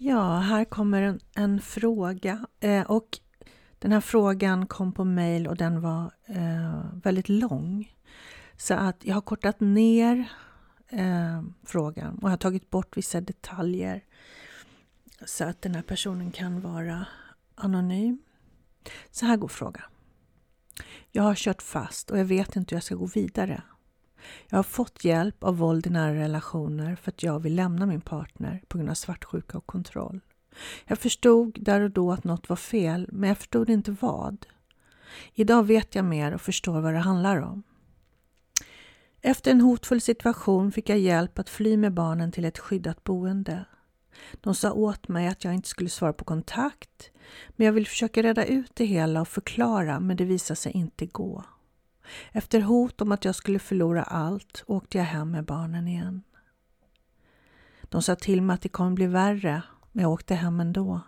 Ja, här kommer en, en fråga eh, och den här frågan kom på mejl och den var eh, väldigt lång. Så att jag har kortat ner eh, frågan och jag har tagit bort vissa detaljer så att den här personen kan vara anonym. Så här går frågan. Jag har kört fast och jag vet inte hur jag ska gå vidare. Jag har fått hjälp av våld i nära relationer för att jag vill lämna min partner på grund av svartsjuka och kontroll. Jag förstod där och då att något var fel, men jag förstod inte vad. Idag vet jag mer och förstår vad det handlar om. Efter en hotfull situation fick jag hjälp att fly med barnen till ett skyddat boende. De sa åt mig att jag inte skulle svara på kontakt, men jag vill försöka reda ut det hela och förklara, men det visade sig inte gå. Efter hot om att jag skulle förlora allt åkte jag hem med barnen igen. De sa till mig att det kommer bli värre, men jag åkte hem ändå.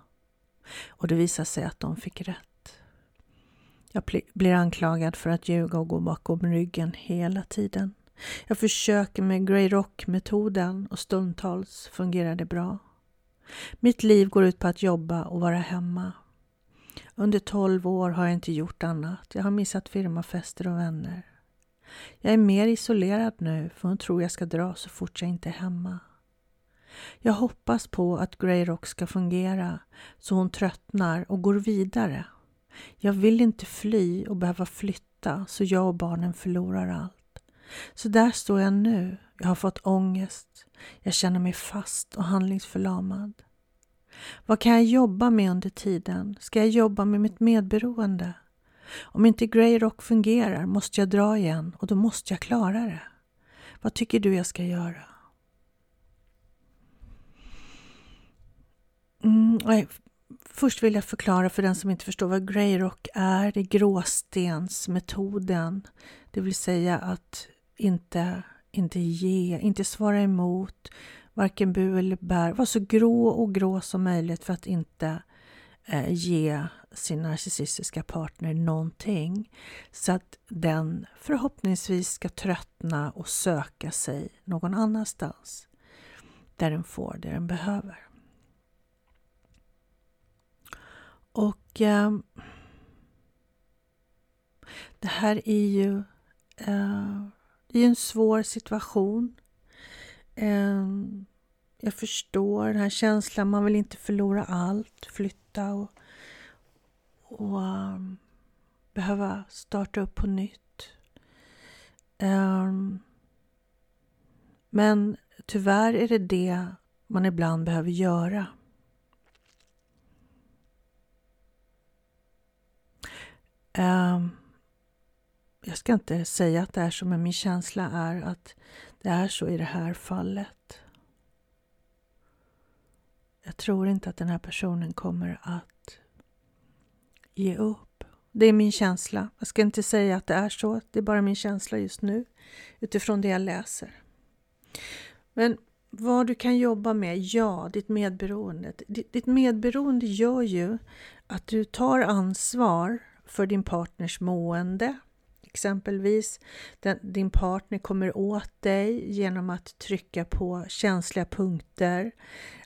Och det visade sig att de fick rätt. Jag blir anklagad för att ljuga och gå bakom ryggen hela tiden. Jag försöker med Grey Rock-metoden och stundtals fungerar det bra. Mitt liv går ut på att jobba och vara hemma. Under tolv år har jag inte gjort annat. Jag har missat firmafester och vänner. Jag är mer isolerad nu för hon tror jag ska dra så fort jag inte är hemma. Jag hoppas på att Grey Rock ska fungera så hon tröttnar och går vidare. Jag vill inte fly och behöva flytta så jag och barnen förlorar allt. Så där står jag nu. Jag har fått ångest. Jag känner mig fast och handlingsförlamad. Vad kan jag jobba med under tiden? Ska jag jobba med mitt medberoende? Om inte Grey Rock fungerar måste jag dra igen och då måste jag klara det. Vad tycker du jag ska göra? Mm, först vill jag förklara för den som inte förstår vad Grey Rock är. Det är gråstensmetoden. Det vill säga att inte, inte ge, inte svara emot, varken bu eller bär. Var så grå och grå som möjligt för att inte eh, ge sin narcissistiska partner någonting. Så att den förhoppningsvis ska tröttna och söka sig någon annanstans. Där den får det den behöver. Och eh, det här är ju eh, i en svår situation. Eh, jag förstår den här känslan, man vill inte förlora allt, flytta och, och um, behöva starta upp på nytt. Um, men tyvärr är det det man ibland behöver göra. Um, jag ska inte säga att det är så, men min känsla är att det är så i det här fallet. Jag tror inte att den här personen kommer att ge upp. Det är min känsla. Jag ska inte säga att det är så. Det är bara min känsla just nu utifrån det jag läser. Men vad du kan jobba med? Ja, ditt medberoende. Ditt medberoende gör ju att du tar ansvar för din partners mående, Exempelvis den, din partner kommer åt dig genom att trycka på känsliga punkter.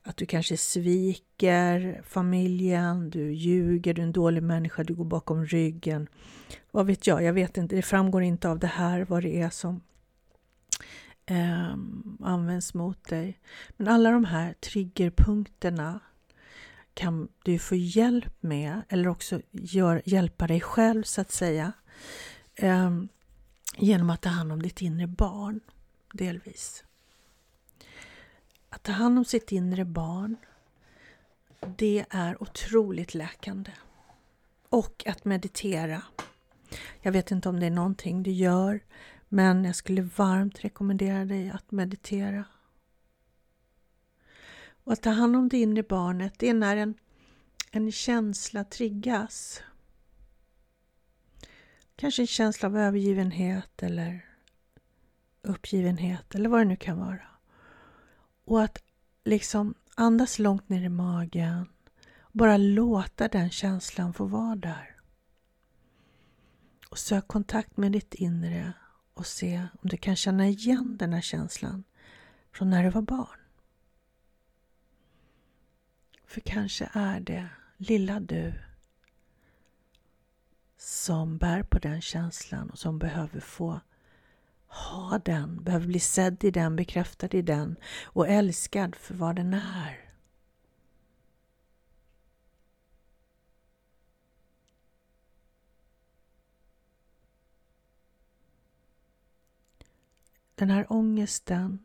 Att du kanske sviker familjen, du ljuger, du är en dålig människa, du går bakom ryggen. Vad vet jag? Jag vet inte. Det framgår inte av det här vad det är som eh, används mot dig. Men alla de här triggerpunkterna kan du få hjälp med eller också gör, hjälpa dig själv så att säga eh, genom att ta hand om ditt inre barn, delvis. Att ta hand om sitt inre barn, det är otroligt läkande. Och att meditera. Jag vet inte om det är någonting du gör, men jag skulle varmt rekommendera dig att meditera. Och att ta hand om det inre barnet, det är när en, en känsla triggas Kanske en känsla av övergivenhet eller uppgivenhet eller vad det nu kan vara. Och att liksom andas långt ner i magen. Bara låta den känslan få vara där. Och sök kontakt med ditt inre och se om du kan känna igen den här känslan från när du var barn. För kanske är det lilla du som bär på den känslan och som behöver få ha den, behöver bli sedd i den, bekräftad i den och älskad för vad den är. Den här ångesten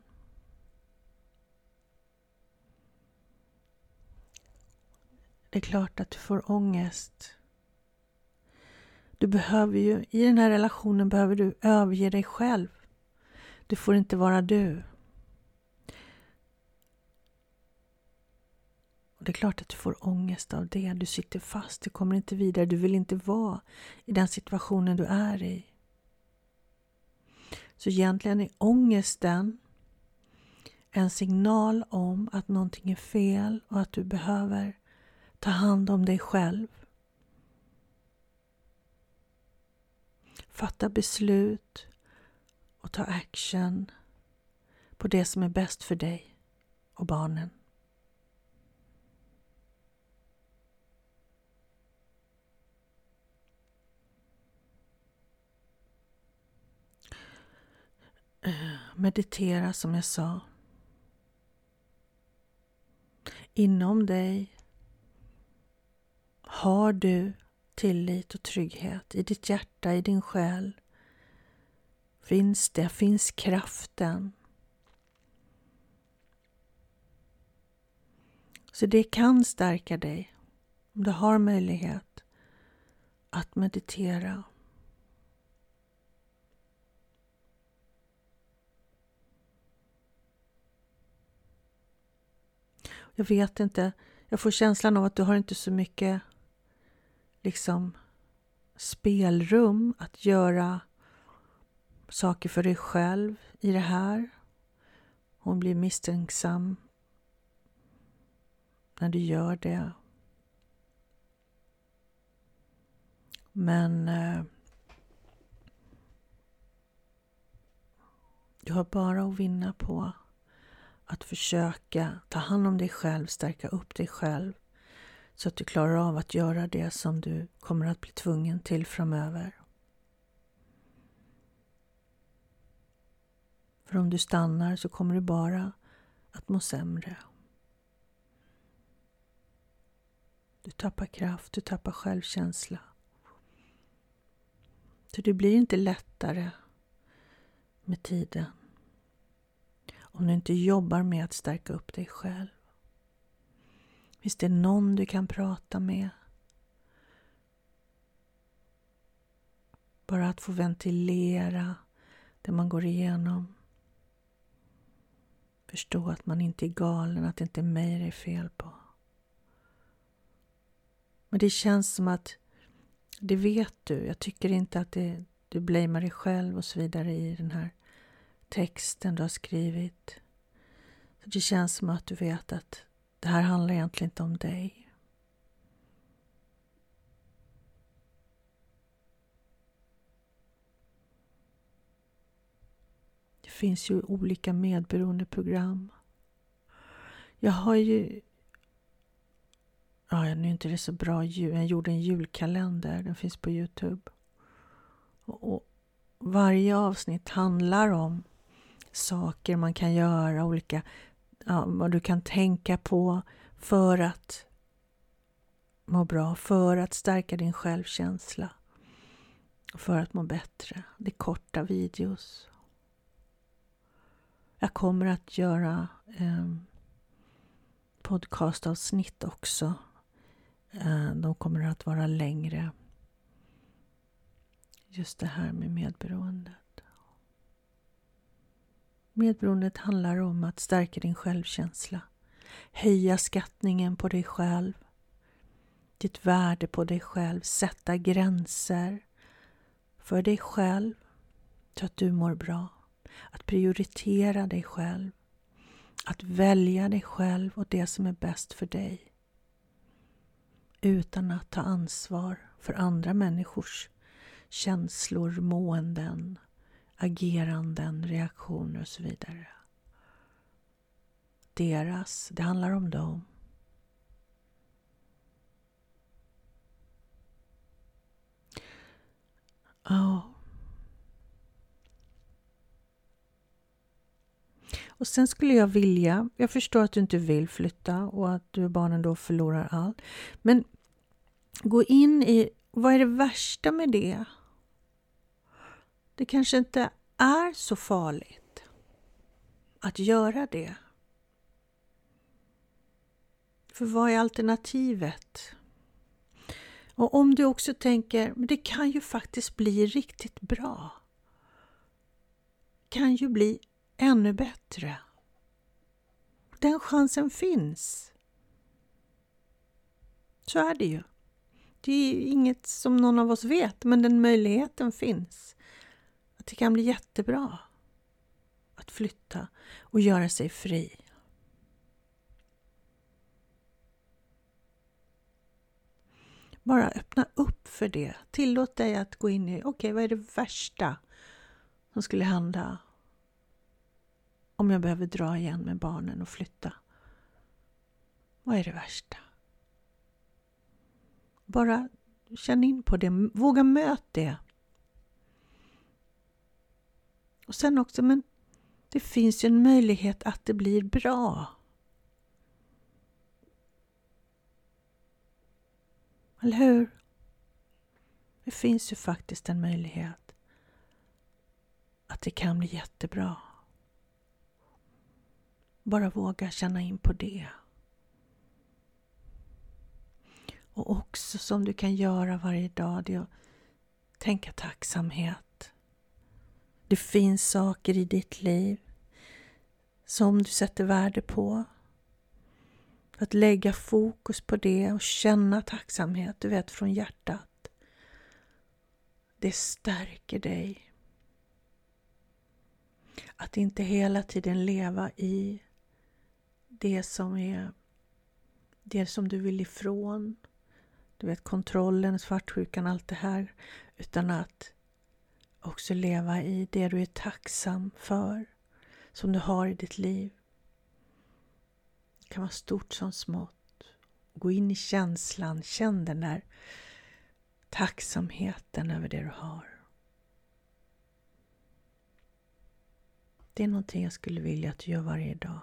Det är klart att du får ångest. Du behöver ju, i den här relationen behöver du överge dig själv. Du får inte vara du. Och det är klart att du får ångest av det. Du sitter fast, du kommer inte vidare. Du vill inte vara i den situationen du är i. Så egentligen är ångesten en signal om att någonting är fel och att du behöver ta hand om dig själv. Fatta beslut och ta action på det som är bäst för dig och barnen. Eh, meditera som jag sa. Inom dig har du tillit och trygghet i ditt hjärta, i din själ. Finns det, finns kraften. Så det kan stärka dig om du har möjlighet att meditera. Jag vet inte, jag får känslan av att du har inte så mycket liksom spelrum att göra saker för dig själv i det här. Hon blir misstänksam när du gör det. Men eh, du har bara att vinna på att försöka ta hand om dig själv, stärka upp dig själv så att du klarar av att göra det som du kommer att bli tvungen till framöver. För om du stannar så kommer du bara att må sämre. Du tappar kraft, du tappar självkänsla. Så det blir inte lättare med tiden om du inte jobbar med att stärka upp dig själv. Finns det någon du kan prata med? Bara att få ventilera det man går igenom. Förstå att man inte är galen, att det inte är mig det är fel på. Men det känns som att det vet du. Jag tycker inte att det, du blamear dig själv och så vidare i den här texten du har skrivit. Så Det känns som att du vet att det här handlar egentligen inte om dig. Det finns ju olika medberoendeprogram. Jag har ju... Ja, nu är inte det så bra ljud. Jag gjorde en julkalender. Den finns på Youtube. Och varje avsnitt handlar om saker man kan göra, olika ja, vad du kan tänka på för att må bra, för att stärka din självkänsla, för att må bättre. Det är korta videos. Jag kommer att göra eh, podcastavsnitt också. Eh, de kommer att vara längre. Just det här med medberoende. Medberoendet handlar om att stärka din självkänsla, höja skattningen på dig själv, ditt värde på dig själv, sätta gränser för dig själv så att du mår bra. Att prioritera dig själv, att välja dig själv och det som är bäst för dig. Utan att ta ansvar för andra människors känslor, måenden, ageranden, reaktioner och så vidare. Deras, det handlar om dem. Ja. Och sen skulle jag vilja, jag förstår att du inte vill flytta och att du och barnen då förlorar allt. Men gå in i, vad är det värsta med det? Det kanske inte är så farligt att göra det. För vad är alternativet? Och om du också tänker, men det kan ju faktiskt bli riktigt bra. Kan ju bli ännu bättre. Den chansen finns. Så är det ju. Det är inget som någon av oss vet, men den möjligheten finns. Att det kan bli jättebra att flytta och göra sig fri. Bara öppna upp för det. Tillåt dig att gå in i, okej okay, vad är det värsta som skulle hända om jag behöver dra igen med barnen och flytta? Vad är det värsta? Bara känn in på det, våga möta det. Och sen också, men det finns ju en möjlighet att det blir bra. Eller hur? Det finns ju faktiskt en möjlighet att det kan bli jättebra. Bara våga känna in på det. Och också som du kan göra varje dag, det är att tänka tacksamhet. Det finns saker i ditt liv som du sätter värde på. Att lägga fokus på det och känna tacksamhet, du vet från hjärtat. Det stärker dig. Att inte hela tiden leva i det som är det som du vill ifrån. Du vet kontrollen, svartsjukan, allt det här. Utan att också leva i det du är tacksam för, som du har i ditt liv. Det kan vara stort som smått. Gå in i känslan, känn den där tacksamheten över det du har. Det är någonting jag skulle vilja att du gör varje dag.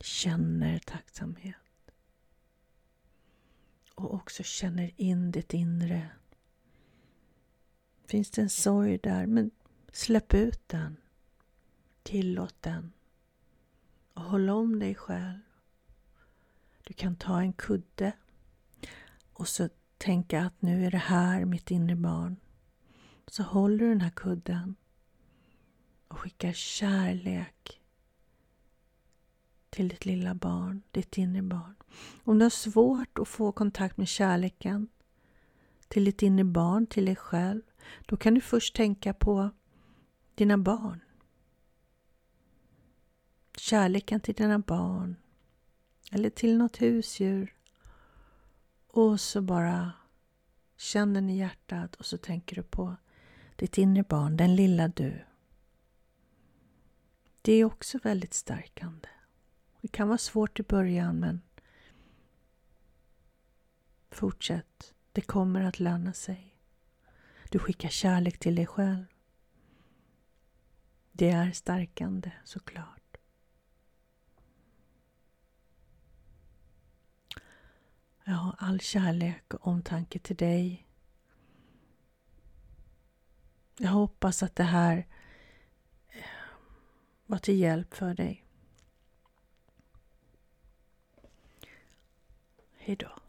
Känner tacksamhet. Och också känner in ditt inre. Finns det en sorg där, men släpp ut den. Tillåt den. Och håll om dig själv. Du kan ta en kudde och så tänka att nu är det här mitt inre barn. Så håller du den här kudden och skickar kärlek till ditt lilla barn, ditt inre barn. Om du har svårt att få kontakt med kärleken till ditt inre barn, till dig själv, då kan du först tänka på dina barn. Kärleken till dina barn eller till något husdjur. Och så bara känner ni hjärtat och så tänker du på ditt inre barn, den lilla du. Det är också väldigt stärkande. Det kan vara svårt i början men fortsätt. Det kommer att löna sig. Du skickar kärlek till dig själv. Det är stärkande såklart. Jag har all kärlek och omtanke till dig. Jag hoppas att det här eh, var till hjälp för dig. Hejdå.